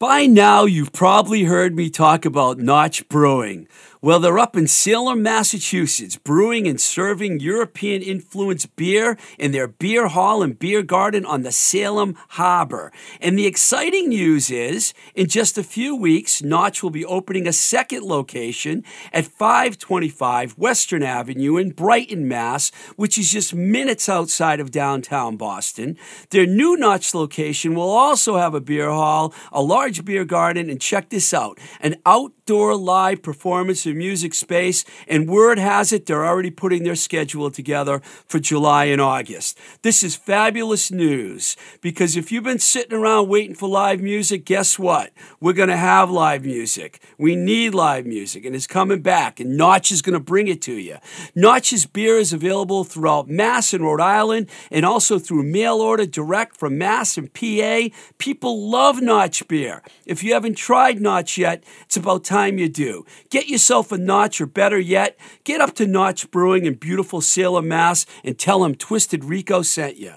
By now, you've probably heard me talk about Notch Brewing. Well, they're up in Salem, Massachusetts, brewing and serving European influenced beer in their beer hall and beer garden on the Salem Harbor. And the exciting news is, in just a few weeks, Notch will be opening a second location at 525 Western Avenue in Brighton, Mass., which is just minutes outside of downtown Boston. Their new Notch location will also have a beer hall, a large beer garden, and check this out an outdoor live performance and music space. And word has it, they're already putting their schedule together for July and August. This is fabulous news because if you've been sitting around waiting for live music, guess what? We're going to have live music. We need live music, and it's coming back, and Notch is going to bring it to you. Notch's beer is available throughout Mass and Rhode Island, and also through mail order direct from Mass and PA. People love Notch beer. If you haven't tried Notch yet, it's about time you do. Get yourself a Notch, or better yet, get up to Notch Brewing in beautiful Salem, Mass, and tell them Twisted Rico sent you.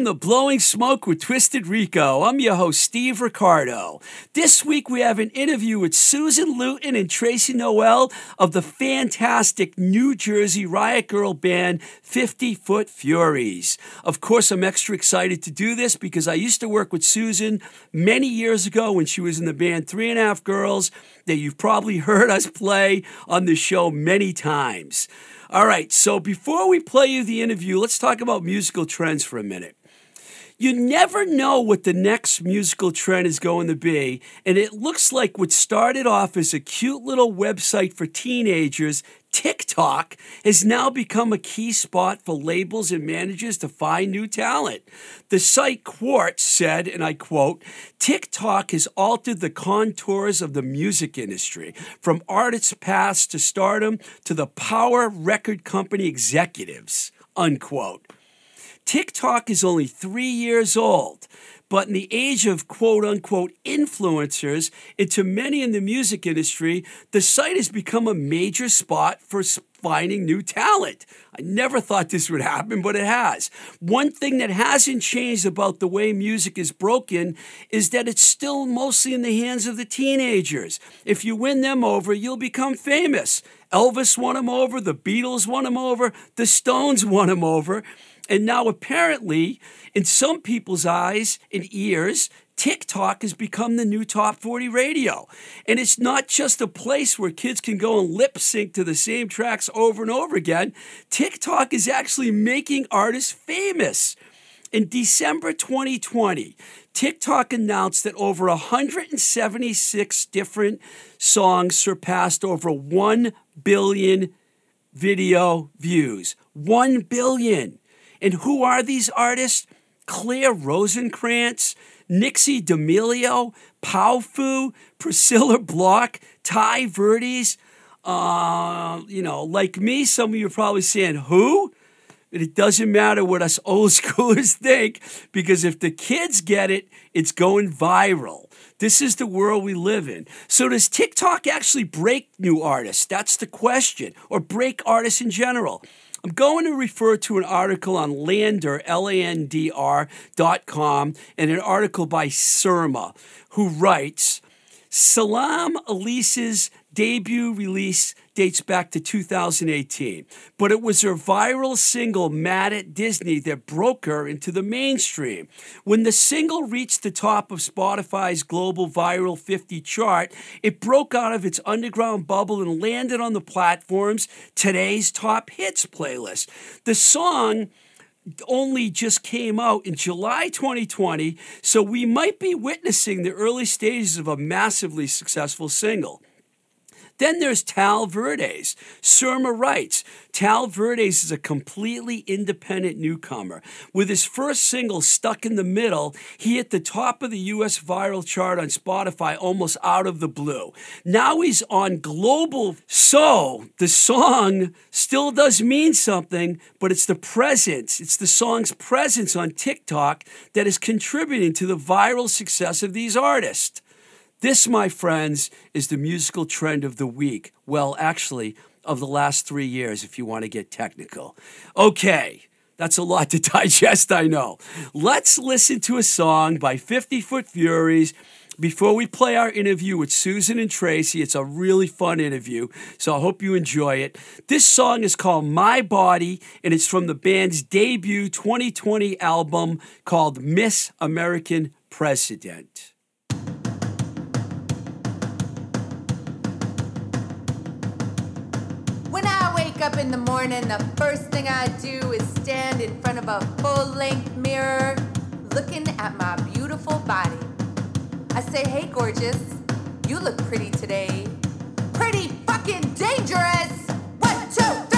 Welcome to Blowing Smoke with Twisted Rico. I'm your host, Steve Ricardo. This week we have an interview with Susan Luton and Tracy Noel of the fantastic New Jersey Riot Girl band 50 Foot Furies. Of course, I'm extra excited to do this because I used to work with Susan many years ago when she was in the band Three and a Half Girls that you've probably heard us play on the show many times. All right, so before we play you the interview, let's talk about musical trends for a minute. You never know what the next musical trend is going to be, and it looks like what started off as a cute little website for teenagers, TikTok, has now become a key spot for labels and managers to find new talent. The site Quartz said, and I quote, TikTok has altered the contours of the music industry, from artists' paths to stardom to the power record company executives, unquote. TikTok is only three years old, but in the age of quote unquote influencers, and to many in the music industry, the site has become a major spot for finding new talent. I never thought this would happen, but it has. One thing that hasn't changed about the way music is broken is that it's still mostly in the hands of the teenagers. If you win them over, you'll become famous. Elvis won him over, the Beatles won him over, the Stones won him over. And now, apparently, in some people's eyes and ears, TikTok has become the new top 40 radio. And it's not just a place where kids can go and lip sync to the same tracks over and over again. TikTok is actually making artists famous. In December 2020, TikTok announced that over 176 different songs surpassed over 1 billion video views. 1 billion. And who are these artists? Claire Rosinkranz, Dixie D'Amelio, Powfu, Priscilla Block, Tai Verdes. Uh, you know, like me, some of you are probably saying, who? But it doesn't matter what us old schoolers think because if the kids get it, it's going viral. This is the world we live in. So, does TikTok actually break new artists? That's the question, or break artists in general. I'm going to refer to an article on Landr, and an article by Surma, who writes, Salem Ilese's debut release dates back to 2018, but it was her viral single Mad at Disney that broke her into the mainstream. When the single reached the top of Spotify's global viral 50 chart, it broke out of its underground bubble and landed on the platform's today's top hits playlist. The song only just came out in July 2020, so we might be witnessing the early stages of a massively successful single. Then there's Tai Verdes. Surma writes Tai Verdes is a completely independent newcomer. With his first single, Stuck in the Middle, he hit the top of the US viral chart on Spotify almost out of the blue. Now he's on global. So the song still does mean something, but it's the presence, it's the song's presence on TikTok that is contributing to the viral success of these artists. This, my friends, is the musical trend of the week. Well, actually, of the last three years, if you want to get technical. Okay, that's a lot to digest, I know. Let's listen to a song by 50 Foot Furies before we play our interview with Susan and Tracy. It's a really fun interview, so I hope you enjoy it. This song is called My Body, and it's from the band's debut 2020 album called Miss American President. Wake up in the morning, the first thing I do is stand in front of a full length mirror looking at my beautiful body. I say, hey, gorgeous, you look pretty today. Pretty fucking dangerous! One, two,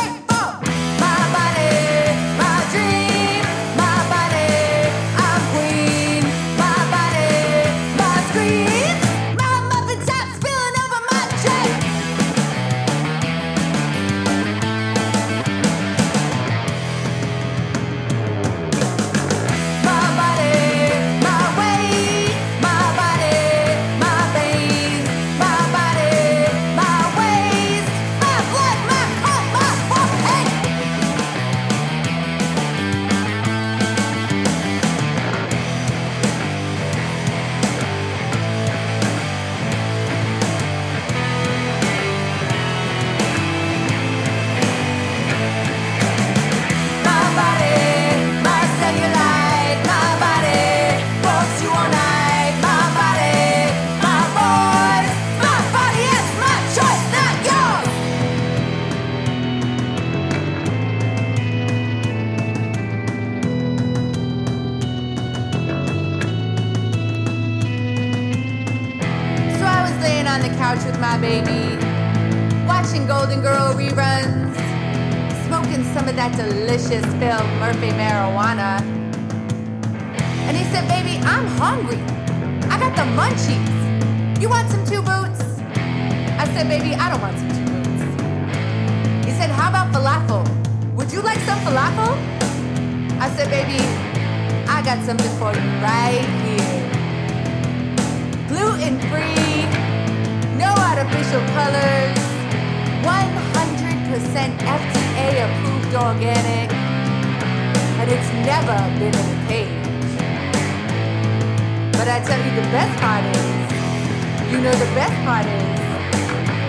But I tell you, the best part is, you know, the best part is,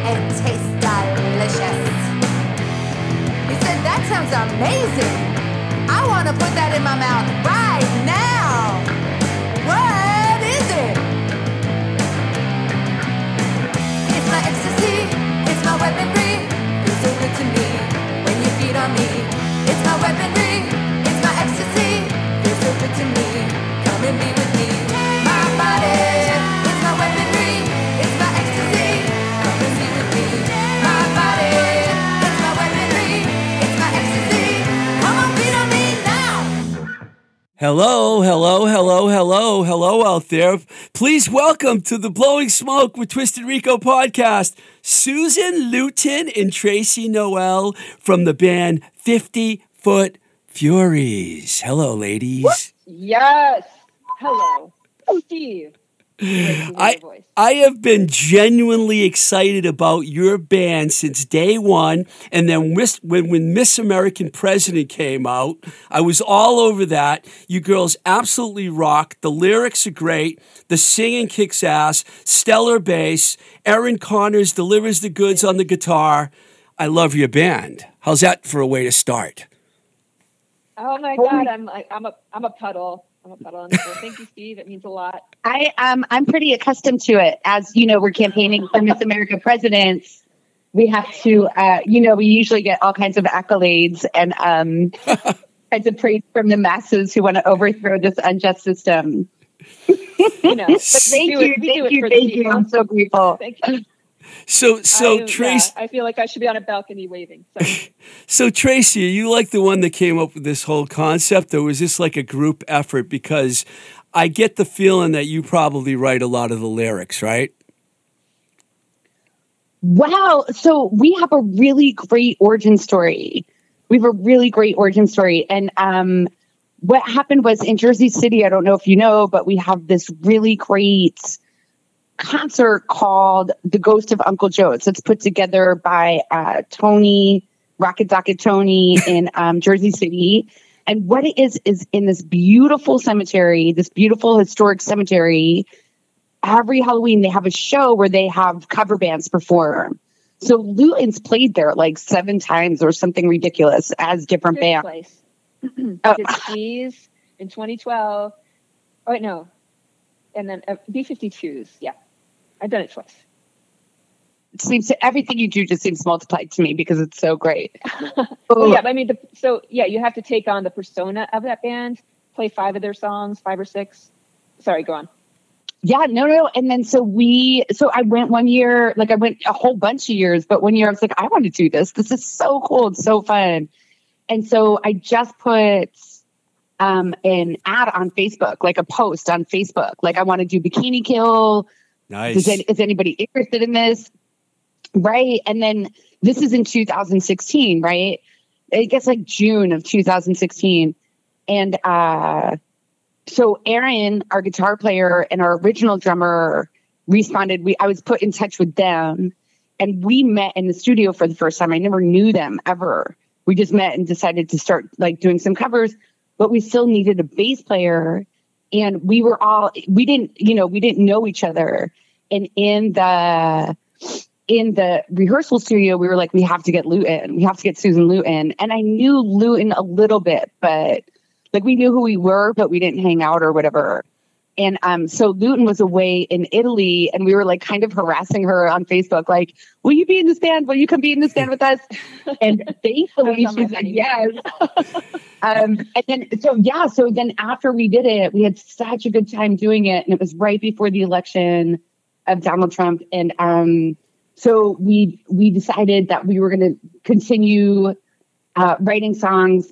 it tastes delicious. He said, That sounds amazing. I want to put that in my mouth right now. What is it? It's my ecstasy, it's my weaponry. Feels so good to me when you feed on me. It's my weaponry, it's my ecstasy. Feels so good to me. Come and be Hello, hello, hello, hello, hello out there. Please welcome to the Blowing Smoke with Twisted Rico podcast, Susan Luton and Tracy Noel from the band 50 Foot Furies. Hello, ladies. Yes. Hello, Steve. Great to hear I. I have been genuinely excited about your band since day one. And then when, when Miss American President came out, I was all over that. You girls absolutely rock. The lyrics are great. The singing kicks ass. Stellar bass. Aaron Connors delivers the goods on the guitar. I love your band. How's that for a way to start? Oh my God, I'm like I'm a I'm a puddle. I'm a puddle. And so thank you, Steve. It means a lot. I um I'm pretty accustomed to it. As you know, we're campaigning for Miss America presidents. We have to, uh, you know, we usually get all kinds of accolades and um, kinds of praise from the masses who want to overthrow this unjust system. You know, but Thank do you, it- thank you, thank you. I'm so grateful. Thank you. So, so I, Trace, yeah, I feel like I should be on a balcony waving. So. so Tracy, are you like the one that came up with this whole concept, or was this like a group effort? Because I get the feeling that you probably write a lot of the lyrics, right? Wow. So we have a really great origin story. We have a really great origin story. And um, what happened was in Jersey City, I don't know if you know, but we have this really great concert called The Ghost of Uncle Joe's. It's put together by uh, Tony, Rocket Docket Tony in um, Jersey City. And what it is, is in this beautiful cemetery, this beautiful historic cemetery, every Halloween they have a show where they have cover bands perform. So Luton's played there like seven times or something ridiculous as different bands. place. Oh. In 2012. Oh, wait, no. And then uh, B52s. Yeah. I've done it twice. It seems to everything you do just seems multiplied to me because it's so great. Well, yeah, I mean, the, so yeah, you have to take on the persona of that band, play five of their songs, five or six. Sorry, go on. Yeah, no, no. And then so we, so I went one year, like I went a whole bunch of years, but one year I was like, I want to do this. This is so cool. It's so fun. And so I just put um, an ad on Facebook, like a post on Facebook. Like I want to do Bikini Kill. Nice. Does, any- is anybody interested in this? Right. And then this is in 2016, right? I guess like June of 2016. And uh, so Aaron, our guitar player and our original drummer, responded. We I was put in touch with them and we met in the studio for the first time. I never knew them ever. We just met and decided to start like doing some covers, but we still needed a bass player. And we were all we didn't, you know, we didn't know each other. And in the in the rehearsal studio, we were like, we have to get Luton. We have to get Susan Luton. And I knew Luton a little bit, but like we knew who we were, but we didn't hang out or whatever. And um, so Luton was away in Italy, and we were like kind of harassing her on Facebook, like, "Will you be in the stand? Will you come be in the stand with us?" And thankfully, That's on my she said yes. um, and then, so yeah, so then after we did it, we had such a good time doing it, and it was right before the election of Donald Trump, and um, so we we decided that we were going to continue uh, writing songs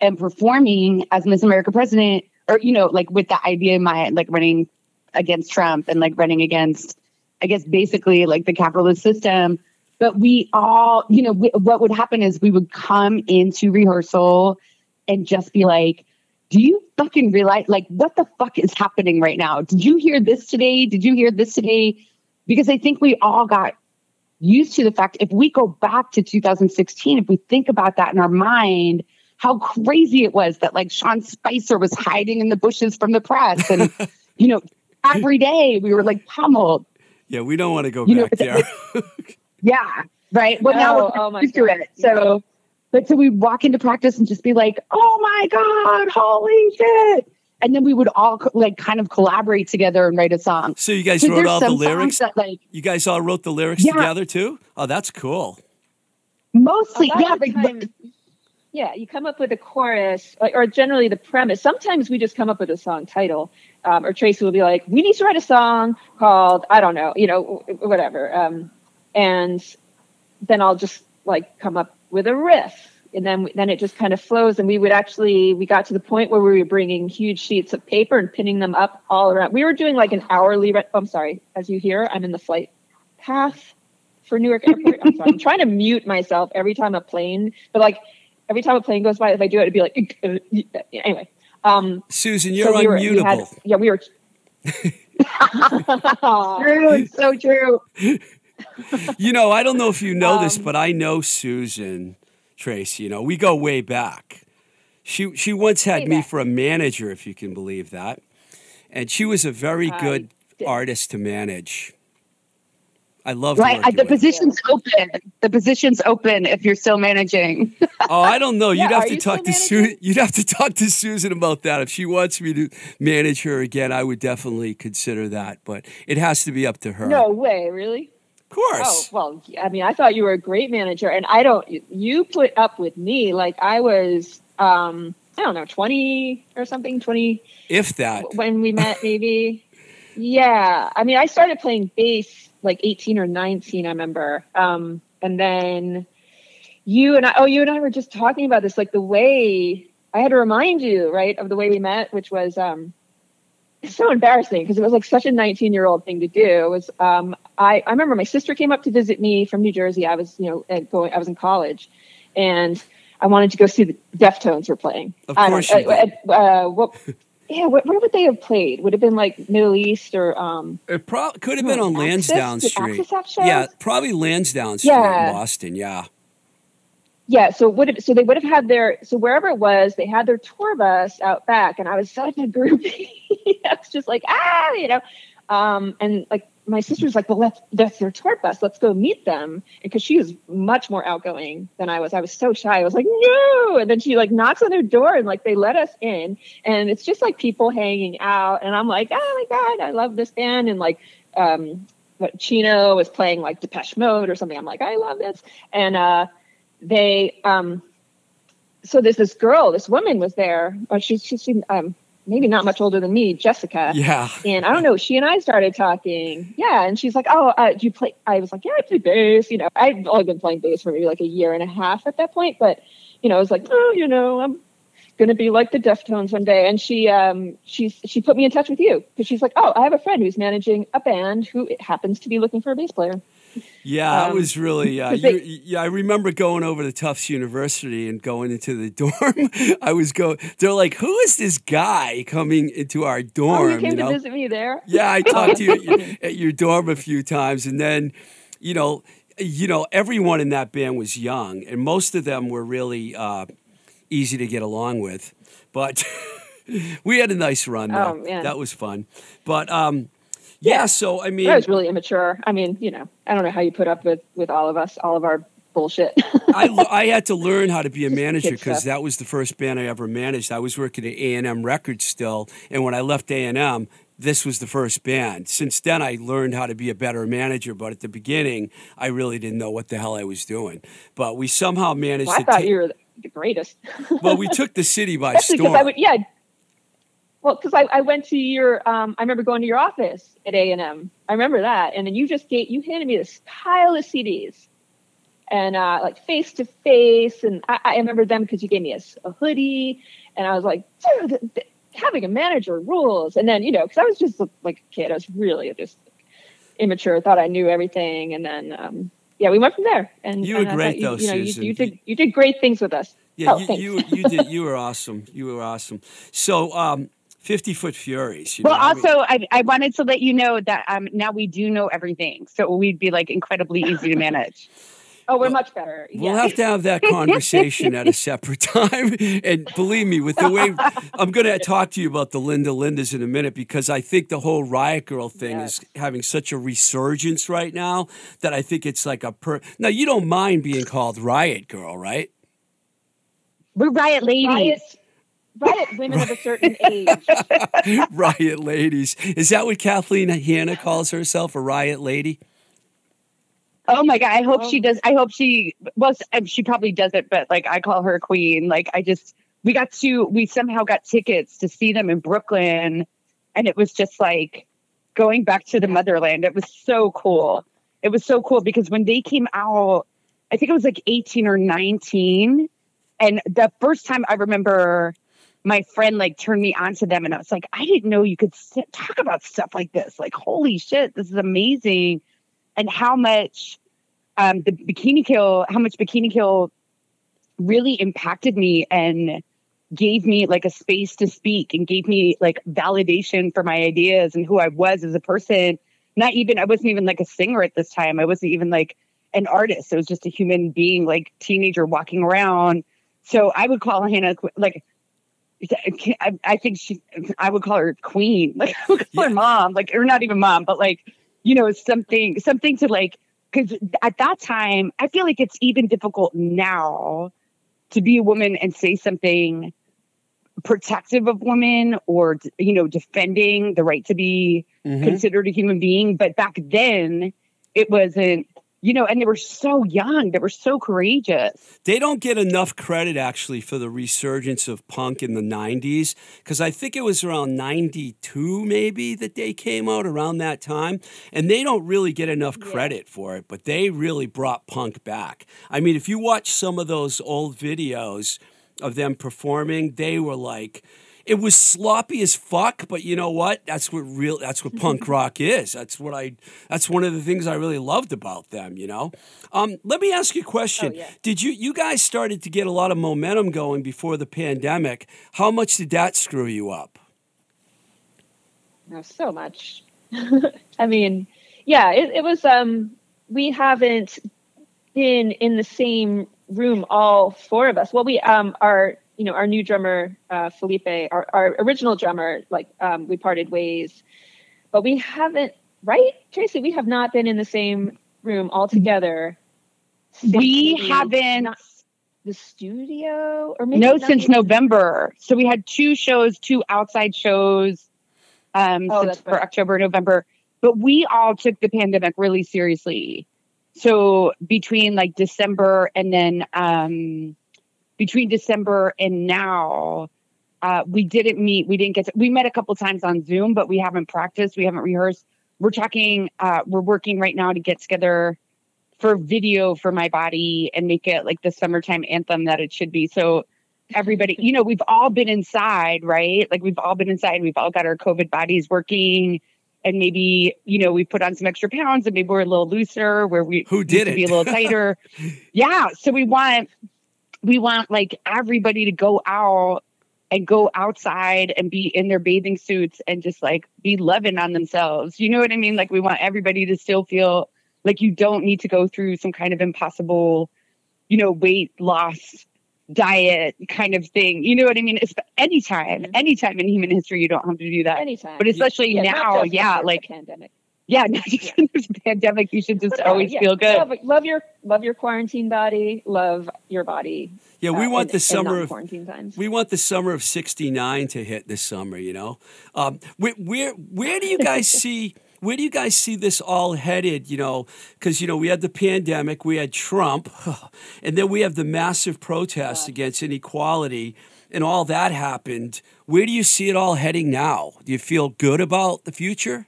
and performing as Miss America president, or you know, like with the idea in mind, like running against Trump and like running against, I guess, basically like the capitalist system. But we all, you know, we, what would happen is we would come into rehearsal and just be like, "Do you fucking realize, like, what the fuck is happening right now? Did you hear this today? Did you hear this today?" Because I think we all got used to the fact if we go back to 2016, if we think about that in our mind, how crazy it was that like Sean Spicer was hiding in the bushes from the press. And, you know, every day we were like pummeled. Yeah, we don't want to go You know, back there. Yeah. Right. Well, now Oh, we're oh my used to it. So, but so we'd walk into practice and just be like, oh my God, holy shit. And then we would all co- like kind of collaborate together and write a song. so you guys wrote all the lyrics. that like You guys all wrote the lyrics Yeah. together too. Oh, that's cool. mostly, oh, A lot yeah, of the like, time- yeah, you come up with a chorus, or, generally the premise. Sometimes we just come up with a song title, um, or Tracy will be like, "We need to write a song called I don't know, you know, whatever," um, and then I'll just like come up with a riff, and then then it just kind of flows. And we would actually we got to the point where we were bringing huge sheets of paper and pinning them up all around. We were doing like an hourly. Re- oh, I'm sorry, as you hear, I'm in the flight path for Newark Airport. I'm sorry. I'm trying to mute myself every time a plane, but like every time a plane goes by, if I do it, it'd be like anyway. Um, Susan, you're we were- we unmutable. had- yeah, we were. true. It's so true. you know, I don't know if you know this, Um, but I know Susan Tracy. You know, we go way back. She she once had me back. for a manager, if you can believe that, and she was a very I good did. artist to manage. I love Right. I, the position's open. The position's open if you're still managing. Oh, I don't know. You'd Yeah, have to you talk to Susan. You'd have to talk to Susan about that. If she wants me to manage her again, I would definitely consider that. But it has to be up to her. No way, really? of course. Oh well, I mean, I thought you were a great manager, and I don't. You put up with me like I was. um I don't know, twenty or something, twenty If that. when we met, maybe. Yeah, I mean, I started playing bass like 18 or 19, I remember. Um, and then you and I, oh, you and I were just talking about this, like the way I had to remind you, right, of the way we met, which was, um, so embarrassing because it was like such a 19 year old thing to do. It was, um, I, I remember my sister came up to visit me from New Jersey. I was, you know, going, I was in college and I wanted to go see the Deftones were playing. Of course you uh, what, yeah, where, where would they have played? Would it have been like Middle East or, um, It pro- could have been on Axis? Lansdowne Did Street. Have? Yeah, probably Lansdowne Street Yeah. in Boston. Yeah. yeah so would it, so they would have had their so wherever it was they had their tour bus out back and i was such a groupie i was just like ah you know um and like my sister was like well that's that's their tour bus. Let's go meet them. Because she was much more outgoing than i was. I was so shy. I was like no! And then she like knocks on their door and like they let us in. And it's just like people hanging out. And i'm like oh my god i love this band. And like um what Chino was playing like Depeche Mode or something. I'm like, I love this. And uh they um so there's this girl this woman was there or she's she's um maybe not much older than me jessica. Yeah. and i don't know she and i started talking. Yeah and she's like oh uh, do you play i was like yeah i play bass you know. I've only been playing bass for maybe like a year and a half at that point but you know i was like oh you know i'm gonna be like the deftones one day. And she um she she put me in touch with you because she's like oh i have a friend who's managing a band who happens to be looking for a bass player Yeah, I Um, was really. Uh, you, they- yeah, I remember going over to Tufts University and going into the dorm. I was go. They're like, "Who is this guy coming into our dorm?" oh you came know? to visit me there Yeah, I talked to you at your, at your dorm a few times, and then, you know, you know, everyone in that band was young, and most of them were really uh, easy to get along with. But we had a nice run. Though. Oh, man. that was fun. But um, yeah, so I mean, I was really immature. I mean, you know, I don't know how you put up with with all of us, all of our bullshit. I, I had to learn how to be a manager because that was the first band I ever managed. I was working at A and M Records still, and when I left A and M, this was the first band. Since then, I learned how to be a better manager. But at the beginning, I really didn't know what the hell I was doing. But we somehow managed well, I to. thought ta- you were the greatest. well, we took the city by Especially storm. I would, yeah. Well, because I, I went to your, um, I remember going to your office at A and M. I remember that, and then you just gave, you handed me this pile of CDs, and uh, like face to face, and I, I remember them because you gave me a hoodie, and I was like, dude, having a manager rules. And then you know, because I was just like a kid, I was really just immature, thought I knew everything, and then um, yeah, we went from there. And You were and great, you, though, you know, Susan. you did you did great things with us. Yeah, Oh, you, you you did. You were awesome. You were awesome. So, um, Fifty Foot Furies. You Well, know, I mean- also, I, I wanted to let you know that um, now we do know everything, so we'd be like incredibly easy to manage. Oh, we're much better. We'll have to have that conversation at a separate time. And believe me, with the way I'm going to talk to you about the Linda Lindas in a minute because I think the whole Riot Girl thing Yes. is having such a resurgence right now that I think it's like a per. Now you don't mind being called Riot Girl, right? We're riot ladies. riot, riot women of a certain age. riot ladies. Is that what Kathleen Hanna calls herself? A riot lady? Oh my god! I hope Oh. she does. I hope she. Well, um, she probably doesn't, but like I call her queen. Like I just, we got to, we somehow got tickets to see them in Brooklyn, and it was just like going back to the motherland. It was so cool. It was so cool because when they came out, I think it was like eighteen or nineteen, and the first time I remember. My friend like turned me onto them, and I was like, I didn't know you could sit, talk about stuff like this. Like, holy shit, this is amazing and how much um, the Bikini Kill, how much Bikini Kill really impacted me and gave me like a space to speak and gave me like validation for my ideas and who I was as a person. Not even, I wasn't even like a singer at this time. I wasn't even like an artist. I was just a human being, like teenager walking around. So I would call Hanna like, I, I think she, I would call her queen, like I would call Yeah. her mom, like, or not even mom, but like, you know, something, something to like, because at that time, I feel like it's even difficult now to be a woman and say something protective of women or, you know, defending the right to be Mhm. considered a human being. But back then, it wasn't, you know, and they were so young. They were so courageous. They don't get enough credit actually for the resurgence of punk in the 90s because I think it was around 92 maybe that they came out around that time and they don't really get enough credit for it but they really brought punk back. I mean if you watch some of those old videos of them performing they were like it was sloppy as fuck, but you know what? That's what real that's what punk rock is. That's what I that's one of the things I really loved about them, you know. Um, let me ask you a question. Oh, yeah. Did you you guys started to get a lot of momentum going before the pandemic? How much did that screw you up? Oh, so much. I mean, yeah, it, it was. Um, we haven't been in the same room, all four of us. Well, we um, our you know our new drummer uh, Felipe, our, our original drummer, like um, we parted ways, but we haven't. Right, Tracy, we have not been in the same room all together. We haven't. not the studio, or maybe No, since even- November. So we had two shows, two outside shows um, Oh, since- for right. October, November. But we all took the pandemic really seriously. So between like December and then um, between December and now, uh, we didn't meet. We didn't get to, we met a couple times on Zoom, but we haven't practiced. We haven't rehearsed. We're talking, uh, we're working right now to get together for video for my body and make it like the summertime anthem that it should be. So everybody, you know, we've all been inside, right? Like we've all been inside. And we've all got our COVID bodies working. And maybe, you know, we put on some extra pounds and maybe we're a little looser where we Who did it? be a little tighter. yeah. So we want we want like everybody to go out and go outside and be in their bathing suits and just like be loving on themselves. You know what I mean? Like we want everybody to still feel like you don't need to go through some kind of impossible, you know, weight loss diet kind of thing. You know what I mean? It's anytime, Mhm. anytime in human history you don't have to do that. anytime, But especially Yeah, now, yeah, like pandemic. Yeah, not just when there's a pandemic, you should just But, always yeah, feel good. Love, love your love your quarantine body. Love your body. Yeah, we uh, want in- the summer of quarantine times. We want the summer of '69 to hit this summer. You know, um, where, where where do you guys see where do you guys see this all headed? You know, because you know we had the pandemic, we had Trump, and then we have the massive protests against inequality, and all that happened. Where do you see it all heading now? Do you feel good about the future?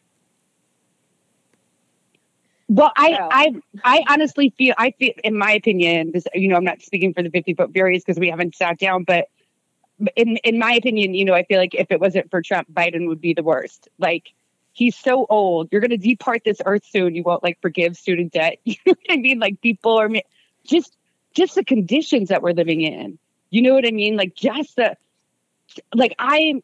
Well, I, Well- I, I honestly feel, I feel, in my opinion, this, you know, I'm not speaking for the 50 foot Furies because we haven't sat down, but in, in my opinion, you know, I feel like if it wasn't for Trump, Biden would be the worst. Like, he's so old. You're going to depart this earth soon. You won't like forgive student debt. You know what I mean? Like, people are just, just the conditions that we're living in. You know what I mean? Like, just the, like, I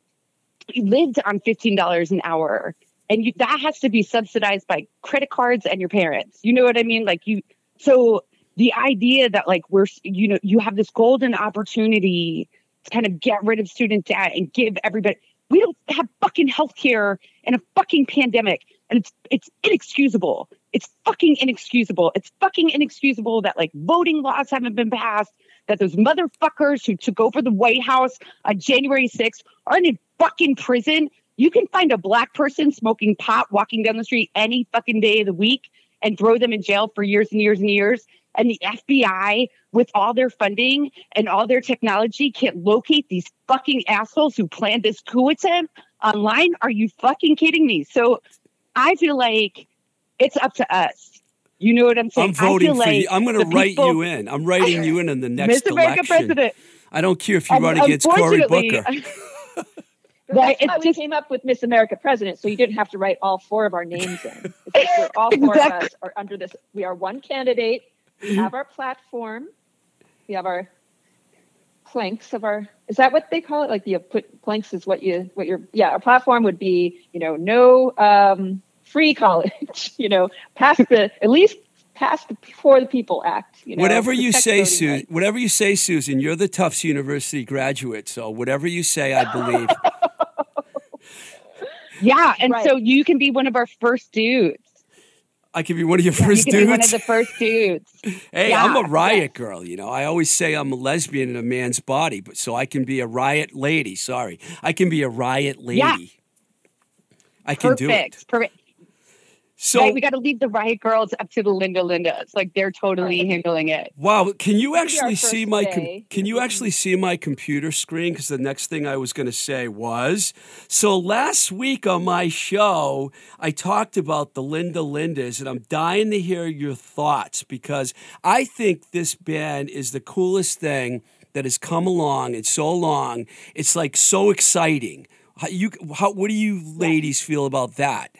lived on $15 an hour and you, that has to be subsidized by credit cards and your parents. You know what I mean? Like you, so the idea that like we're, you know, you have this golden opportunity to kind of get rid of student debt and give everybody. We don't have fucking healthcare and a fucking pandemic, and it's it's inexcusable. It's fucking inexcusable. It's fucking inexcusable that like voting laws haven't been passed. That those motherfuckers who took over the White House on January 6th aren't in fucking prison you can find a black person smoking pot walking down the street any fucking day of the week and throw them in jail for years and years and years. And the FBI, with all their funding and all their technology, can't locate these fucking assholes who planned this coup attempt online. Are you fucking kidding me? So I feel like it's up to us. You know what I'm saying? I'm voting for like you. I'm going to write people- you in. I'm writing you in in the next America election. president. I don't care if you run against Cory Booker. Right, That's why it's we came up with Miss America President, so you didn't have to write all four of our names in. It's like we're all four of us are under this. We are one candidate. We have our platform. We have our planks of our. Is that what they call it? Like you put planks is what you what your yeah. Our platform would be you know no um, free college. You know pass the at least pass the For the People Act. You know, whatever you say, Susan. Whatever you say, Susan. You're the Tufts University graduate, so whatever you say, I believe. Yeah, and Right. so you can be one of our first dudes. I can be one of your you first can be one of dudes. the first dudes. hey, I'm a Yeah, riot girl. You know, I always say I'm a lesbian in a man's body, but so I can be a riot lady. Sorry, I can be a riot lady. Yeah. I can do it. Perfect. So right, we got to leave the Riot Girls up to the Linda Lindas. Like they're totally handling it. Wow, can you actually see my com- can you actually see my computer screen cuz the next thing I was going to say was so last week on my show I talked about the Linda Lindas and I'm dying to hear your thoughts because I think this band is the coolest thing that has come along in so long. It's like so exciting. How you how what do you ladies feel about that?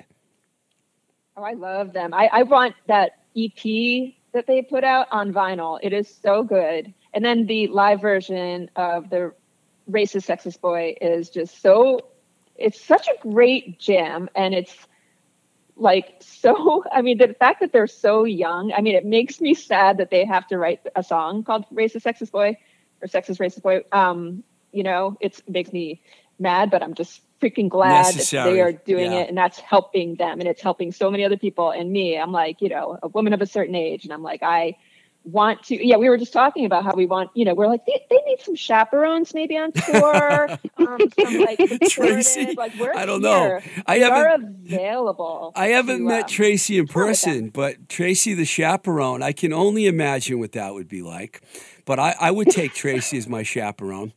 Oh, I love them. I, I want that EP that they put out on vinyl. It is so good. And then the live version of the Racist Sexist Boy is just so, it's such a great jam. And it's like so, I mean, the fact that they're so young, I mean, it makes me sad that they have to write a song called Racist Sexist Boy or Sexist Racist Boy. Um, you know, it's, it makes me mad, but I'm just freaking glad that they are doing yeah. it and that's helping them and it's helping so many other people and me i'm like you know a woman of a certain age and i'm like i want to yeah we were just talking about how we want you know we're like they, they need some chaperones maybe on tour um, some like Tracy, like we're I don't know. I we haven't- available I haven't to, met um, Tracy in tour with them. person, but Tracy the chaperone, I can only imagine what that would be like. But I, I would take Tracy as my chaperone.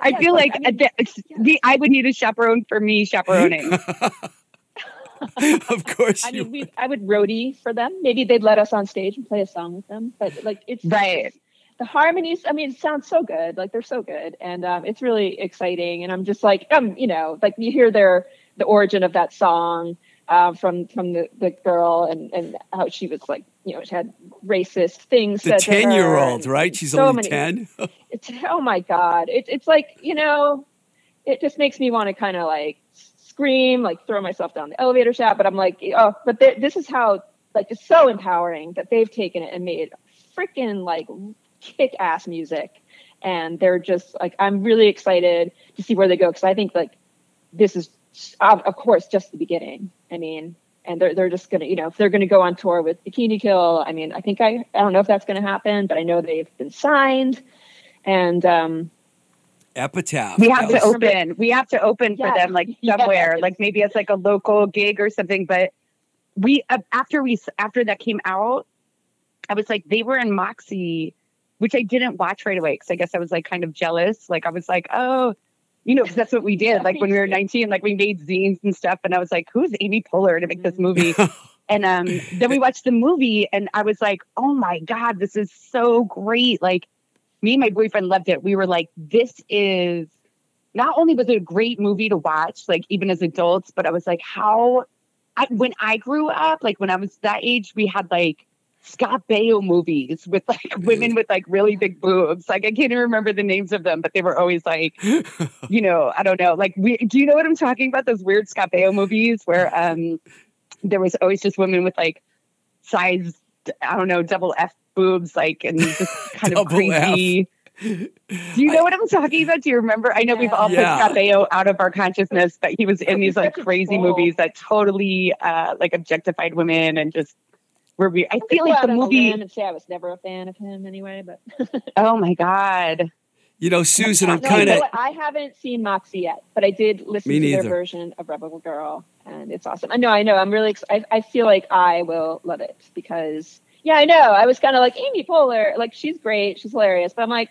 I Yeah, feel like, like I mean, the, the, I would need a chaperone for me chaperoning. of course I you mean, we, I would roadie for them. Maybe they'd let us on stage and play a song with them. But like, it's right. the harmonies i mean it sounds so good like they're so good and um, it's really exciting and i'm just like um you know like you hear their the origin of that song uh, from from the, the girl and and how she was like you know she had racist things the said to her 10 year old, right? She's so only many- 10. it's oh my god it, it's like you know it just makes me want to kind of like scream like throw myself down the elevator shaft but i'm like oh but th- this is how like it's so empowering that they've taken it and made freaking like kick ass music and they're just like i'm really excited to see where they go because i think like this is of course just the beginning i mean and they're, they're just gonna you know if they're gonna go on tour with bikini kill i mean i think i i don't know if that's gonna happen but i know they've been signed and um Epitaph. We have to was- open. We have to open for them, like Yeah. somewhere, like maybe it's like a local gig or something. But we uh, after we after that came out, I was like, they were in Moxie, which I didn't watch right away because I guess I was like kind of jealous. Like I was like, oh, you know, because that's what we did. Like when we were nineteen, like we made zines and stuff, and I was like, who's Amy Poehler to make this movie? And um, then we watched the movie, and I was like, "Oh my god, this is so great!" Like, me and my boyfriend loved it. We were like, "This is." Not only was it a great movie to watch, like even as adults, but I was like, "How?" I, when I grew up, like when I was that age, we had like Scott Baio movies with like women with like really big boobs. Like I can't even remember the names of them, but they were always like, you know, I don't know. Like, we, do you know what I'm talking about? Those weird Scott Baio movies where um there was always just women with like size, I don't know, double F boobs, like, and just kind of Double crazy. Do you know what I'm talking about? Do you remember? I know we've all Yeah. put Scott Baio out of our consciousness, but he was in these like crazy troll. movies that totally uh like objectified women and just were we I feel Go like the movie limb and say I was never a fan of him anyway, but Oh my god. You know, Susan, I'm No, kind you know of. what? I haven't seen Moxie yet, but I did listen to their version of Rebel Girl, and it's awesome. I know, I know. I'm really. Ex- I, I feel like I will love it because, yeah, I know. I was kind of like Amy Poehler, like she's great, she's hilarious, but I'm like,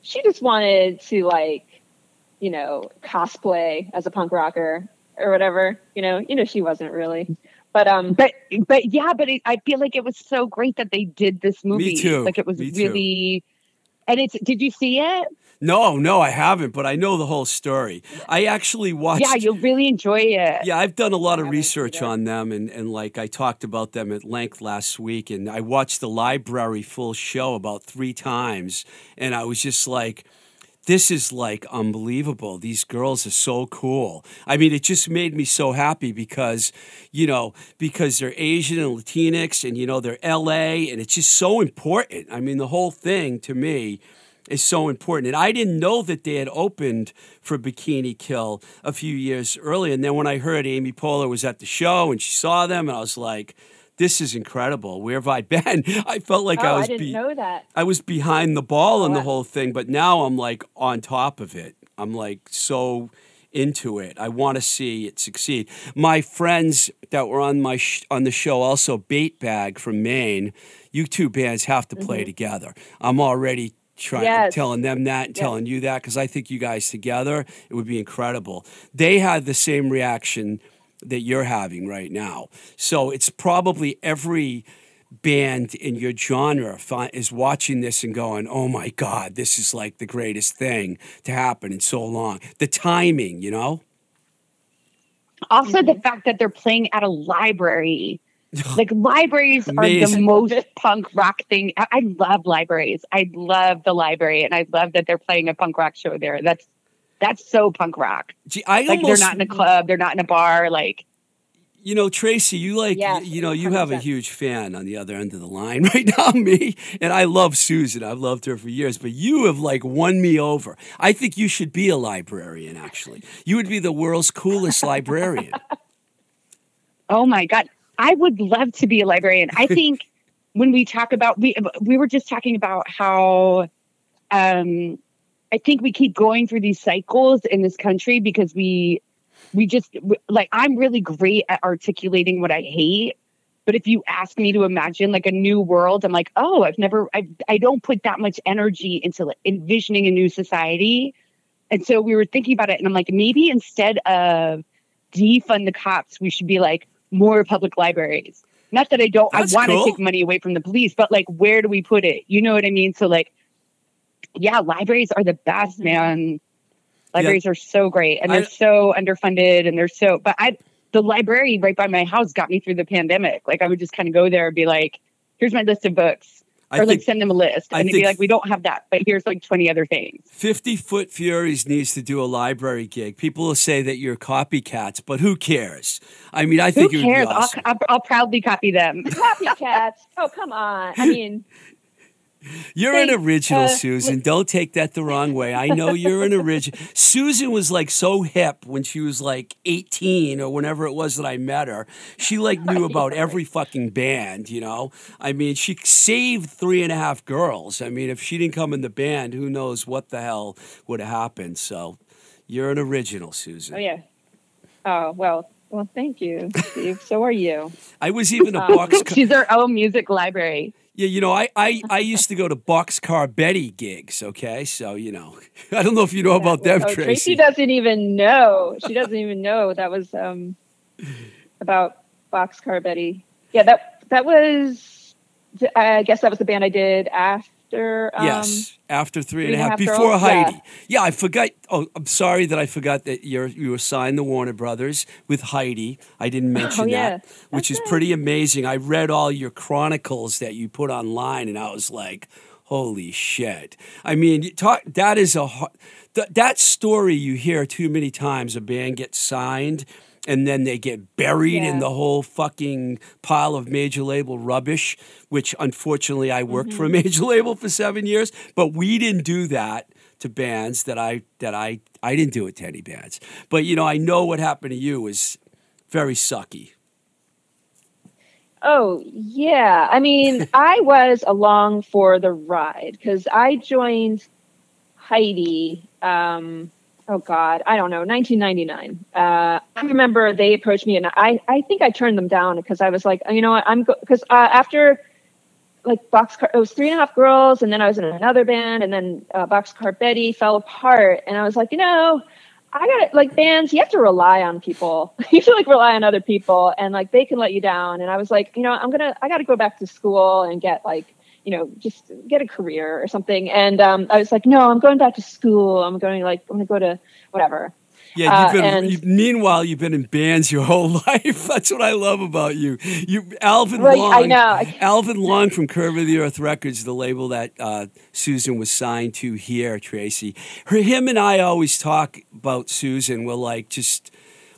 she just wanted to like, you know, cosplay as a punk rocker or whatever. You know, you know, she wasn't really, but um, But but yeah, but it, I feel like it was so great that they did this movie. Me too. Like it was Me too. really and it's did you see it? No, no, I haven't, but I know the whole story. I actually watched. Yeah, you'll really enjoy it. Yeah, I've done a lot of research on them, and, and like I talked about them at length last week, and I watched the library full show about three times, and I was just like, this is like unbelievable. These girls are so cool. I mean, it just made me so happy because, you know, because they're Asian and Latinx, and you know they're LA, and it's just so important. I mean, the whole thing to me is so important. And I didn't know that they had opened for Bikini Kill a few years earlier. And then when I heard Amy Poehler was at the show and she saw them, and I was like, this is incredible. Where have I been? I felt like oh, I I, was didn't be- know that. I was behind the ball in Oh, the wow. whole thing, but now I'm like on top of it. I'm like so into it. I want to see it succeed. My friends that were on my sh- on the show, also Bait Bag from Maine, you two bands have to play mm-hmm. together. I'm already trying Yes. telling them that and Yes. telling you that because I think you guys together it would be incredible. They had the same reaction that you're having right now. So it's probably every band in your genre is watching this and going, "Oh my god, this is like the greatest thing to happen in so long." The timing, you know? Also, the fact that they're playing at a library. Like libraries are the most punk rock thing. I, I love libraries. I love the library, and I love that they're playing a punk rock show there. That's that's so punk rock. Gee, I Like almost, they're not in a club, they're not in a bar. Like you know, Tracy, you like, Yes, you know, you have a huge fan on the other end of the line right now, me, and I love Susan. I've loved her for years, but you have like won me over. I think you should be a librarian. Actually, you would be the world's coolest librarian. Oh my god, I would love to be a librarian. I think when we talk about we we were just talking about how um I think we keep going through these cycles in this country because we we just like I'm really great at articulating what I hate. But if you ask me to imagine like a new world, I'm like, oh, I've never, I, I don't put that much energy into like, envisioning a new society. And so we were thinking about it, and I'm like, maybe instead of defund the cops, we should be like more public libraries. Not that I don't, That's I want to cool. take money away from the police, but like, where do we put it? You know what I mean? So like, yeah, libraries are the best, mm-hmm. man. Libraries are so great, and they're I- so underfunded, and they're so. But I, the library right by my house got me through the pandemic. Like I would just kind of go there and be like, "Here's my list of books," I or like think send them a list, I and they'd be like, "We don't have that, but here's like 20 other things." Fifty Foot Furies needs to do a library gig. People will say that you're copycats, but who cares? I mean, I Who think it would cares? be awesome. I'll, I'll, I'll proudly copy them. Copycats. oh, come on. I mean, You're an original, Uh, Susan. Don't take that the wrong way. I know you're an original. Susan was like so hip when she was like 18 or whenever it was that I met her. She like knew about every fucking band, you know? I mean, she saved three and a half girls. I mean, if she didn't come in the band, who knows what the hell would have happened. So you're an original, Susan. oh yeah. Oh well. Well, thank you, Steve. So are you. I was even a Um, box. She's our own music library. Yeah, you know, I, I, I used to go to Boxcar Betty gigs, okay? So, you know, I don't know if you know about them, oh, Tracy. Tracy doesn't even know. She doesn't even know that was um about Boxcar Betty. Yeah, that that was. I guess that was the band I did after. Um, yes, after three and a half, before. Heidi. Yeah. I forgot. Oh, I'm sorry that I forgot that you're you were signed to Warner Brothers with Heidi. I didn't mention Oh, yeah. that, which is That's pretty amazing. I read all your chronicles that you put online, and I was like, "Holy shit!" I mean, talk. That is a that story you hear too many times. A band gets signed. And then they get buried in the whole fucking pile of major label rubbish, which unfortunately I worked for a Mm-hmm. major label for seven years. But we didn't do that to bands that I that I I didn't do it to any bands. But you know, I know what happened to you was very sucky. Oh, yeah. I mean, I was along for the ride because I joined Heidi. Um, oh, God, I don't know, 1999. Uh, I remember they approached me and I, I think I turned them down because I was like, you know what, I'm because uh, after like Boxcar, it was three and a half girls, and then I was in another band, and then uh, Boxcar Betty fell apart, and I was like, you know, I got it. like bands. You have to rely on people. you have to like rely on other people, and like they can let you down. And I was like, you know, I'm gonna, I got to go back to school and get like, you know, just get a career or something. And um, I was like, no, I'm going back to school. I'm going like, I'm gonna go to whatever. Yeah, Uh, you've been. and- you- meanwhile, you've been in bands your whole life. That's what I love about you. You, Alvin Right, Long. I know. Alvin Long from Curve of the Earth Records, the label that uh, Susan was signed to here. Tracy, her, him, and I always talk about Susan. We're like just.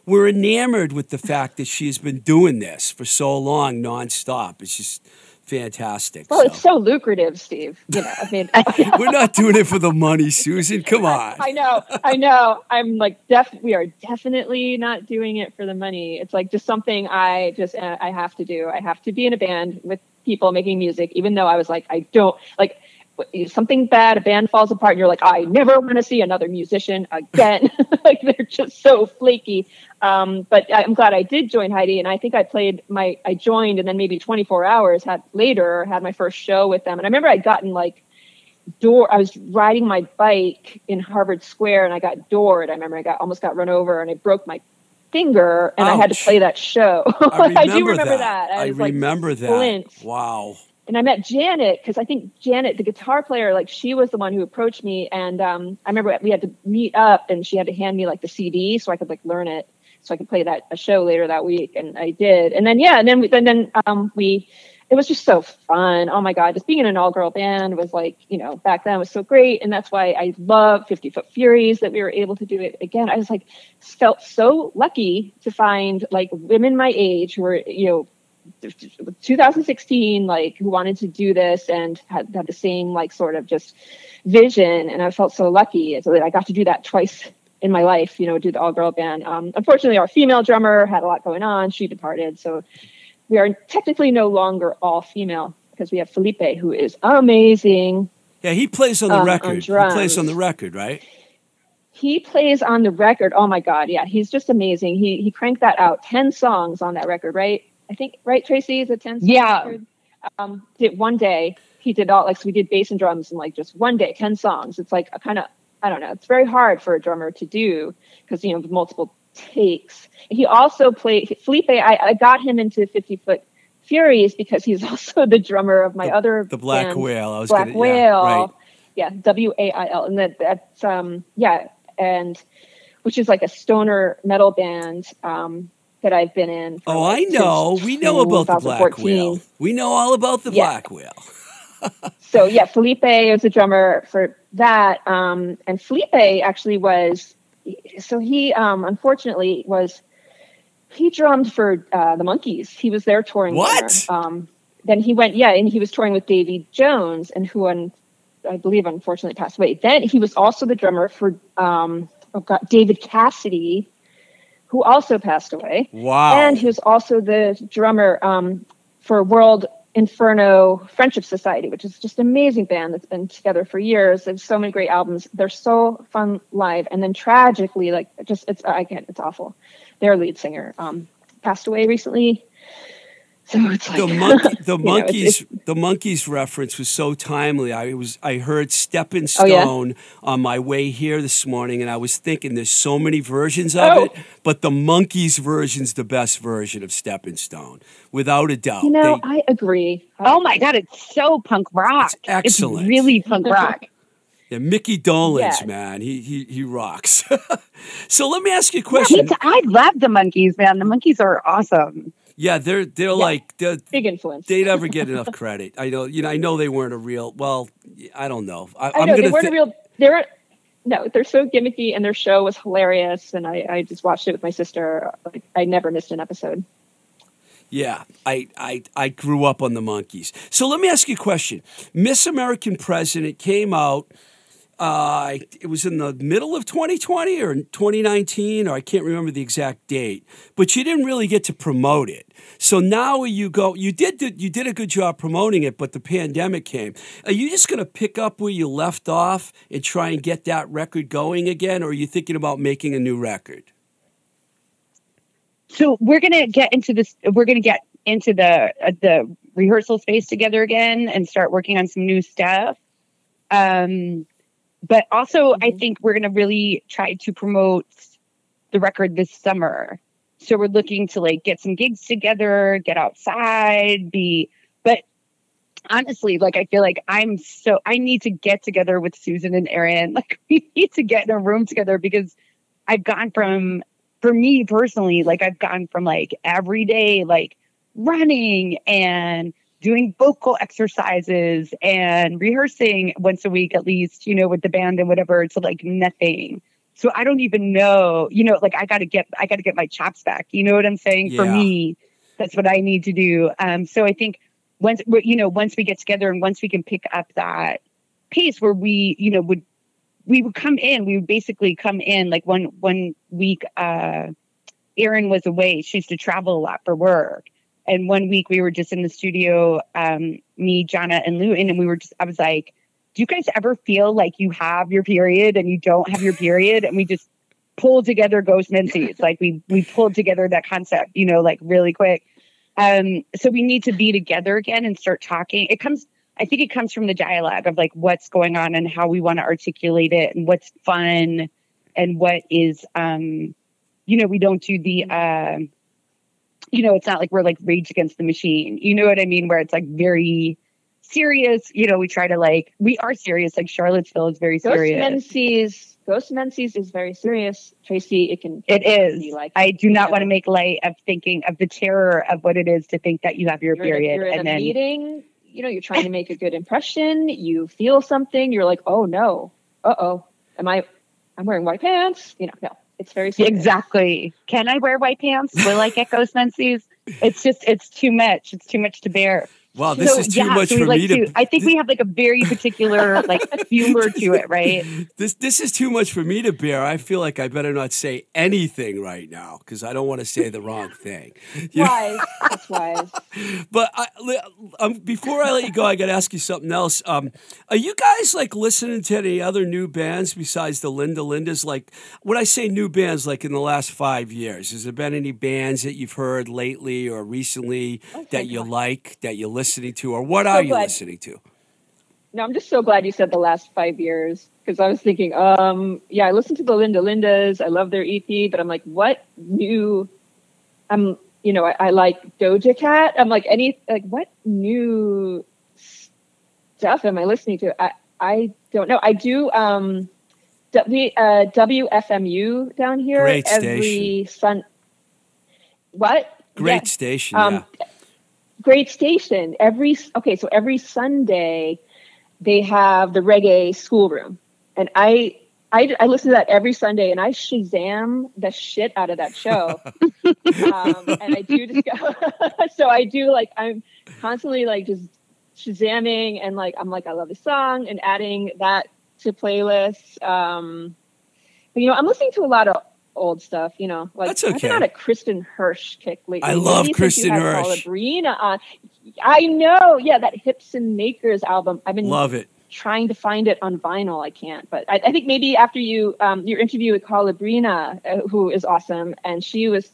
We're enamored with the fact that she has been doing this for so long, nonstop. It's just fantastic. Well, so. it's so lucrative, Steve. You know, I mean. We're not doing it for the money, Susan. Come on. I know, I know. I'm like, def. We are definitely not doing it for the money. It's like just something I just uh, I have to do. I have to be in a band with people making music, even though I was like, I don't like. Something bad, a band falls apart, and you're like, I never want to see another musician again. like they're just so flaky. Um, but I'm glad I did join Heidi, and I think I played my, I joined, and then maybe 24 hours had later had my first show with them. And I remember I'd gotten like door. I was riding my bike in Harvard Square, and I got doored. I remember I got almost got run over, and I broke my finger, and I had to play that show. I, I do remember that. I, was, like, remember that. splint. Wow. And I met Janet because I think Janet, the guitar player, like she was the one who approached me, and um, I remember we had to meet up, and she had to hand me like the CD so I could like learn it, so I could play that a show later that week, and I did, and then yeah, and then we, then then um, we, it was just so fun. Oh my god, just being in an all girl band was like you know back then was so great, and that's why I love Fifty Foot Furies that we were able to do it again. I was like felt so lucky to find like women my age who were you know 2016 like who wanted to do this and had, had the same like sort of just vision and i felt so lucky. So that i got to do that twice in my life you know do the all girl band. Um, unfortunately our female drummer had a lot going on. She departed. So we are technically no longer all female because we have felipe who is amazing. Yeah, he plays on the Um, on record. he plays on the record, right? he plays on the record. Oh my god yeah he's just amazing. He he cranked that out. 10 songs on that record right i think right tracy is a 10 song Yeah. record? um did one day he did all like so we did bass and drums in like just one day 10 songs it's like a kind of i don't know it's very hard for a drummer to do because you know multiple takes he also played felipe i, I got him into 50 foot furies because he's also the drummer of my other The Black band, Wail. I was Black gonna, Wail. Yeah, right. Yeah, W A I L, and that that's um yeah, and which is like a stoner metal band um that I've been in. for, Oh, like, I know. We know about the Black 2014. Wail. We know all about the Yeah. Black Wail. So yeah, Felipe is a drummer for that, um, and Felipe actually was. So he um unfortunately was. He drummed for uh, the Monkees. He was their touring. What? Um, then he went, yeah, and he was touring with Davy Jones, and who, un- I believe, unfortunately passed away. Then he was also the drummer for um, oh God, David Cassidy, who also passed away, Wow. and he was also the drummer um, for World Inferno Friendship Society, which is just an amazing band that's been together for years. There's so many great albums. They're so fun live, and then tragically, like just it's I can't, it's awful. Their lead singer um, passed away recently. So it's like the monkey, the you know, it's- Monkees, it's- the Monkees reference was so timely. I was, I heard Stepping Oh, yeah? Stone on my way here this morning, and I was thinking, there's so many versions of Oh. it, but the Monkees version's the best version of Stepping Stone, without a doubt. You know, They- I agree. Oh my god, it's so punk rock. It's excellent. really punk rock. yeah, Mickey Dolenz, Yeah. man, he he he rocks. so let me ask you a question. too. I love the Monkees, man. The Monkees are awesome. Yeah, they're they're like they're, Big influence. they never get enough credit. I know, you know, I know they weren't a real. Well, I don't know. I, I know they weren't thi- a real. They're no, they're so gimmicky, and their show was hilarious. And I, I just watched it with my sister. Like, I never missed an episode. Yeah, I, I I grew up on the Monkees. So let me ask you a question. Miss American President came out. Uh, it was in the middle of 2020 or 2019, or I can't remember the exact date. But you didn't really get to promote it. So now you go. You did you did a good job promoting it, but the pandemic came. Are you just going to pick up where you left off and try and get that record going again, or are you thinking about making a new record? So we're gonna get into this. We're gonna get into the uh, the rehearsal space together again and start working on some new stuff. Um, but also, I mm-hmm. think we're gonna really try to promote the record this summer. So we're looking to like get some gigs together, get outside, be. But honestly, like I feel like I'm so I need to get together with Susan and Aaron. Like we need to get in a room together because I've gone from for me personally, like I've gone from like every day, like running and doing vocal exercises and rehearsing once a week at least, you know, with the band and whatever, to like nothing. So I don't even know, you know, like I gotta get I gotta get my chops back. You know what I'm saying? For me, that's what I need to do. Um, so I think once you know, once we get together and once we can pick up that pace where we, you know, would we would come in, we would basically come in like one one week uh Erin was away. She used to travel a lot for work. And one week we were just in the studio, um, me, Jonna, and Luton, and we were just I was like, do you guys ever feel like you have your period and you don't have your period? And we just pulled together ghost menses. like we we pulled together that concept, you know, like really quick. Um, so we need to be together again and start talking. It comes, I think it comes from the dialogue of like what's going on and how we want to articulate it and what's fun and what is um, you know, we don't do the uh, you know, it's not like we're like rage against the machine. You know what I mean? Where it's like very serious. You know, we try to like we are serious. Like Charlottesville is very Ghost serious. Menses, Ghost Menses is very serious. Tracy, it can It is. be like I do not Yeah. want to make light of thinking of the terror of what it is to think that you have your you're a- period and then meeting, you know, you're trying to make a good impression, you feel something, you're like, oh no, uh oh, am I I'm wearing white pants? You know, no. It's very exactly. Can I wear white pants? Will I get ghost menses? It's just it's too much. It's too much to bear. Wow, this So, is too yeah, much so for like me to. I think we have like a very particular like humor to it, right? This this is too much for me to bear. I feel like I better not say anything right now because I don't want to say the wrong thing. You? Wise. That's wise. But I, um, before I let you go, I got to ask you something else. Um, are you guys like listening to any other new bands besides the Linda Lindas? Like when I say new bands, like in the last five years, has there been any bands that you've heard lately or recently that you like that you're listening to, or what are you glad- listening to? No, I'm just so glad you said the last five years because I was thinking, um, yeah, I listened to the Linda Lindas. I love their EP, but I'm like, what new? I'm, you know, I, I like Doja Cat. I'm like, any, like, what new stuff am I listening to? I, I don't know. I do, um, w, uh, WFMU down here Great every sun. What? Great station. Um, yeah. Great station. Every okay, so every Sunday they have the reggae schoolroom, and I I, I listen to that every Sunday, and I Shazam the shit out of that show. um, and I do just go, so I do like I'm constantly like just Shazamming, and like I'm like I love the song, and adding that to playlists. Um, but you know, I'm listening to a lot of old stuff. You know, like That's okay. on a Kristin Hersh kick lately. I love Kristin Hersh. Paula on. I know, yeah, that Hips and Makers album. I've been Love it. trying to find it on vinyl. I can't, but I, I think maybe after you um, your interview with Calabrina, uh, who is awesome, and she was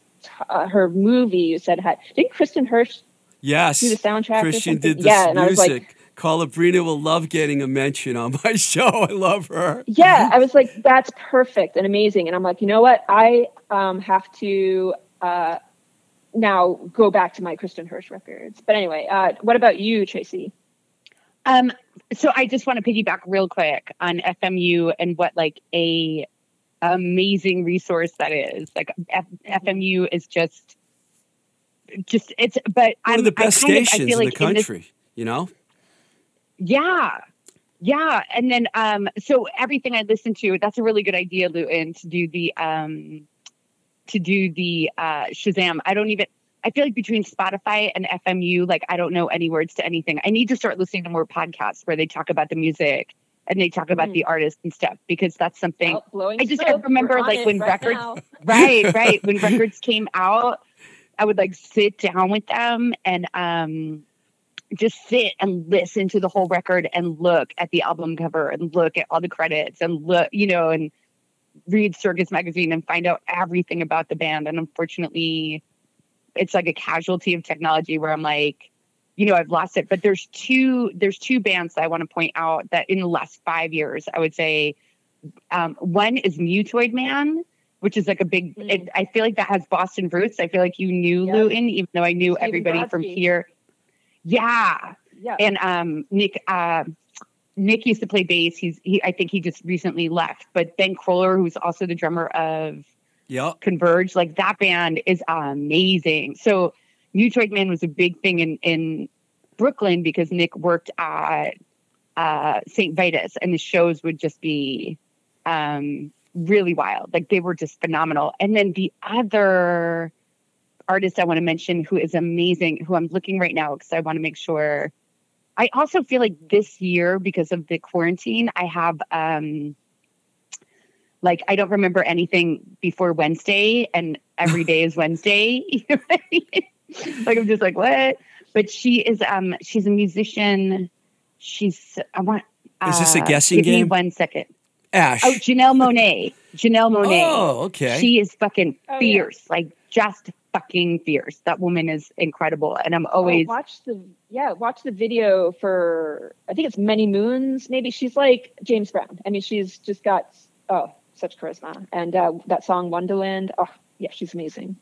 uh, her movie. You said had didn't Kristin Hersh Yes. do the soundtrack? Christian did the yeah, and I was like, music. Calabrina will love getting a mention on my show. I love her. yeah, I was like, that's perfect and amazing. And I'm like, you know what? I um, have to uh, now go back to my Kristin Hersh records. But anyway, uh, what about you, Tracy? Um, so I just want to piggyback real quick on FMU and what like a amazing resource that is. Like F- FMU is just, just it's. But One I'm of the best I kind of- I stations feel in like the this- country, you know? Yeah. Yeah. And then um so everything I listen to, that's a really good idea, Luton, to do the um to do the uh Shazam. I don't even I feel like between Spotify and FMU, like I don't know any words to anything. I need to start listening to more podcasts where they talk about the music and they talk about Mhm. the artists and stuff because that's something Oh, I just smoke. remember, like, when right records- right, right. When records came out, I would like sit down with them and um just sit and listen to the whole record and look at the album cover and look at all the credits and look, you know, and read Circus magazine and find out everything about the band. And unfortunately, it's like a casualty of technology where I'm like, you know, I've lost it. But there's two there's two bands that I want to point out that in the last five years, I would say um, one is Mutoid Man, which is like a big. Mm. It, I feel like that has Boston roots. I feel like you knew Yep. Luton, even though I knew everybody from here. Yeah, Yeah. and um, Nick. Uh, Nick used to play bass. He's he. I think he just recently left. But Ben Koller, who's also the drummer of Yep. Converge, like that band is amazing. So Mutoid Man was a big thing in in Brooklyn because Nick worked at uh, St. Vitus, and the shows would just be um, really wild. Like they were just phenomenal. And then the other artist I want to mention who is amazing, who I'm looking right now because I want to make sure. I also feel like this year, because of the quarantine, I have um like I don't remember anything before Wednesday, and every day is Wednesday. You know I mean? like I'm just like what? But she is um she's a musician. She's I want Is this a Uh, guessing give game? Me one second. Ash. Oh, Janelle Monáe. Janelle Monáe. Oh, okay. She is fucking Oh, yeah. fierce, like just fucking fierce. That woman is incredible, and I'm Oh, always watch the yeah, watch the video for I think it's Many Moons. Maybe she's like James Brown. I mean, she's just got oh such charisma, and uh, that song Wonderland. Oh yeah, she's amazing.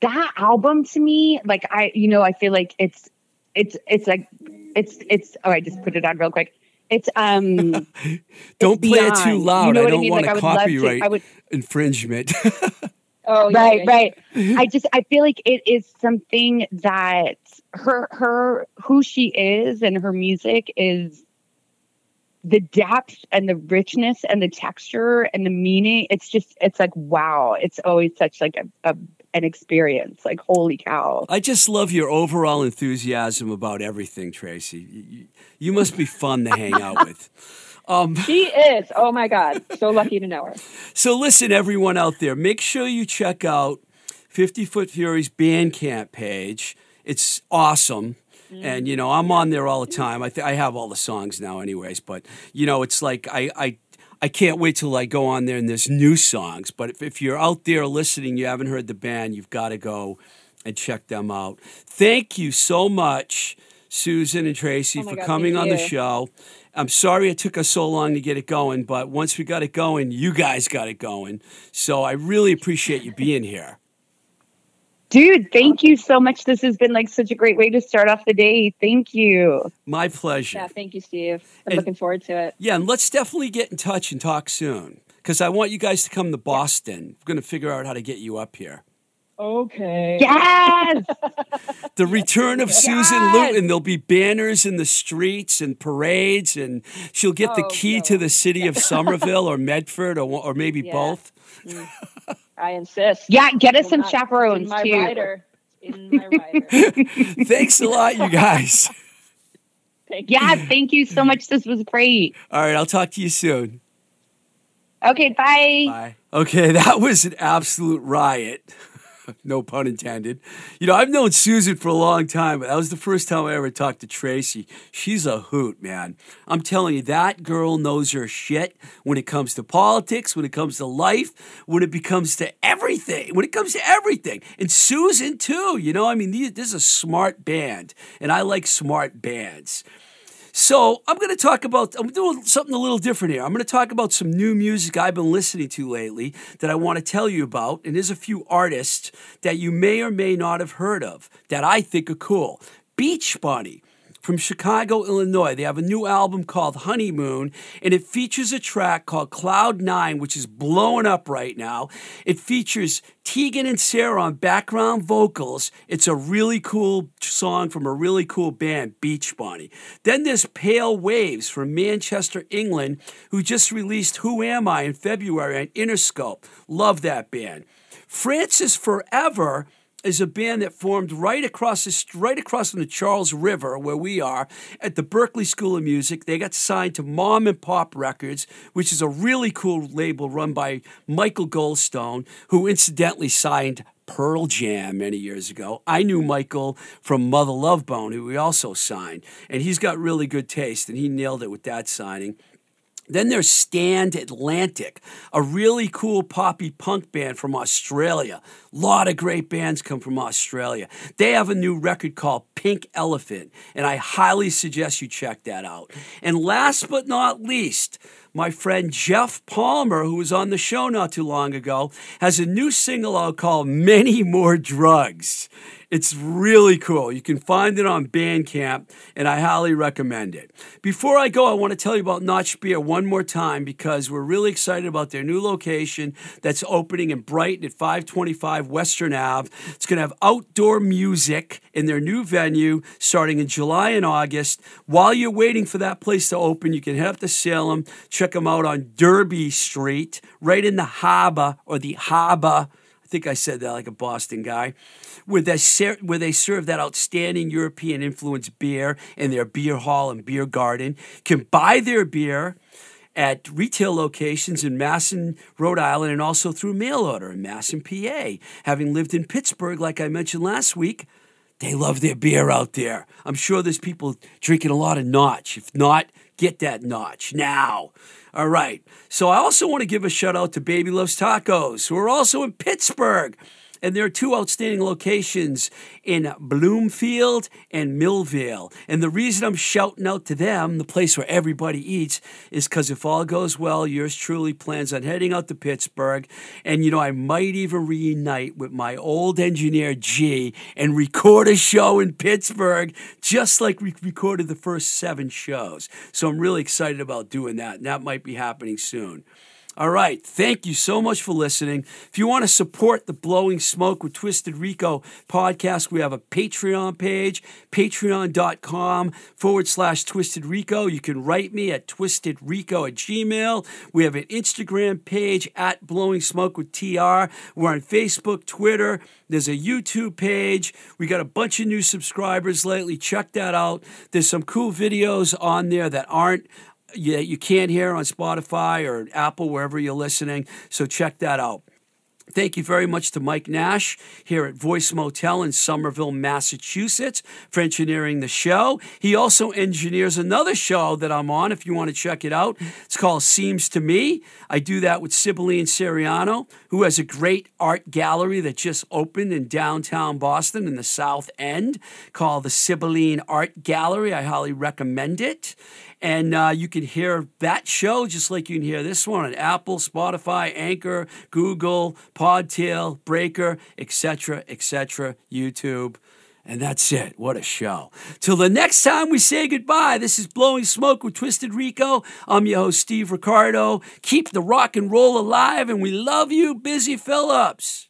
that album to me. Like I, you know, I feel like it's it's it's like it's it's. Oh, I just put it on real quick. It's um. don't it's play it too loud. You know I don't mean? want Like, I a love to- copyright I would infringement. Oh yeah, right yeah, yeah. right mm-hmm. i just i feel like it is something that her her who she is and her music is the depth and the richness and the texture and the meaning it's just it's like wow it's always such like a, a an experience like holy cow I just love your overall enthusiasm about everything, Tracy. You, you, you must be fun to hang out with. Um, She is. Oh my God, so lucky to know her. so listen, everyone out there, make sure you check out 50 Foot Fury's Bandcamp page. It's awesome. And you know I'm on there all the time. I th- I have all the songs now, anyways. But you know it's like I I I can't wait till I go on there and there's new songs. But if, if you're out there listening, you haven't heard the band, you've got to go and check them out. Thank you so much, Susan and Tracy, Oh for God, coming on the show. I'm sorry it took us so long to get it going, but once we got it going, you guys got it going. So I really appreciate you being here. dude thank you so much this has been like such a great way to start off the day thank you My pleasure. Yeah, thank you, Steve. I'm And- looking forward to it. Yeah, and let's definitely get in touch and talk soon because I want you guys to come to Boston. I'm going to figure out how to get you up here. Okay. yes The return of Susan Luton. There'll be banners in the streets and parades, and she'll get the Oh, key no. to the city of Somerville or Medford or, or maybe Yeah. both. Mm. I insist. yeah get us Will some not- chaperones in my too rider. In my rider. Thanks a lot, you guys. Thank you. yeah thank you so much this was great All right, I'll talk to you soon. okay bye. Bye. Okay, that was an absolute riot. no pun intended. You know, I've known Susan for a long time, but that was the first time I ever talked to Tracy. She's a hoot, man. I'm telling you, that girl knows her shit when it comes to politics, when it comes to life, when it becomes to everything, when it comes to everything. And Susan, too. You know, I mean, this is a smart band, and I like smart bands. So I'm going to talk about. I'm doing something a little different here. I'm going to talk about some new music I've been listening to lately that I want to tell you about. And there's a few artists that you may or may not have heard of that I think are cool. Beach Bunny from Chicago, Illinois. They have a new album called Honeymoon, and it features a track called Cloud Nine, which is blowing up right now. It features Tegan and Sara on background vocals. It's a really cool song from a really cool band, Beach Bunny. Then there's Pale Waves from Manchester, England, who just released Who Am I in February on Interscope. Love that band. Frances Forever is a band that formed right across the, right across from the Charles River, where we are, at the Berklee School of Music. They got signed to Mom and Pop Records, which is a really cool label run by Michael Goldstone, who incidentally signed Pearl Jam many years ago. I knew Michael from Mother Love Bone, who we also signed, and he's got really good taste, and he nailed it with that signing. Then there's Stand Atlantic, a really cool poppy punk band from Australia. A lot of great bands come from Australia. They have a new record called Pink Elephant, and I highly suggest you check that out. And last but not least, my friend Jeff Palmer, who was on the show not too long ago, has a new single out called Many More Drugs. It's really cool. You can find it on Bandcamp, and I highly recommend it. Before I go, I want to tell you about Notch Beer one more time because we're really excited about their new location that's opening in Brighton at 525 Western Ave. It's going to have outdoor music in their new venue starting in July and August. While you're waiting for that place to open, you can head up to Salem, check them out on Derby Street, right in the harbor or the harbor. Think I said that like a Boston guy, where they ser- where they serve that outstanding European influence beer in their beer hall and beer garden. Can buy their beer at retail locations in Masson, Rhode Island, and also through mail order in Masson, PA. Having lived in Pittsburgh, like I mentioned last week, they love their beer out there. I'm sure there's people drinking a lot of Notch. If not, Get that notch now. All right. So I also want to give a shout out to Baby Loves Tacos, who are also in Pittsburgh. And there are two outstanding locations in Bloomfield and Millvale. And the reason I'm shouting out to them, the place where everybody eats, is because if all goes well, yours truly plans on heading out to Pittsburgh. And, you know, I might even reunite with my old engineer, G, and record a show in Pittsburgh, just like we recorded the first seven shows. So I'm really excited about doing that. And that might be happening soon. All right. Thank you so much for listening. If you want to support the Blowing Smoke with Twisted Rico podcast, we have a Patreon page, patreon.com forward slash Twisted Rico. You can write me at twistedrico at gmail. We have an Instagram page at Blowing Smoke with TR. We're on Facebook, Twitter. There's a YouTube page. We got a bunch of new subscribers lately. Check that out. There's some cool videos on there that aren't you, you can't hear on Spotify or Apple, wherever you're listening. So check that out. Thank you very much to Mike Nash here at Voice Motel in Somerville, Massachusetts, for engineering the show. He also engineers another show that I'm on if you want to check it out. It's called Seems to Me. I do that with Sibylline Siriano, who has a great art gallery that just opened in downtown Boston in the South End called the Sibylline Art Gallery. I highly recommend it. And uh, you can hear that show just like you can hear this one on Apple, Spotify, Anchor, Google, Podtail, Breaker, etc., etc., YouTube. And that's it. What a show. Till the next time we say goodbye, this is Blowing Smoke with Twisted Rico. I'm your host, Steve Ricardo. Keep the rock and roll alive, and we love you, Busy Phillips.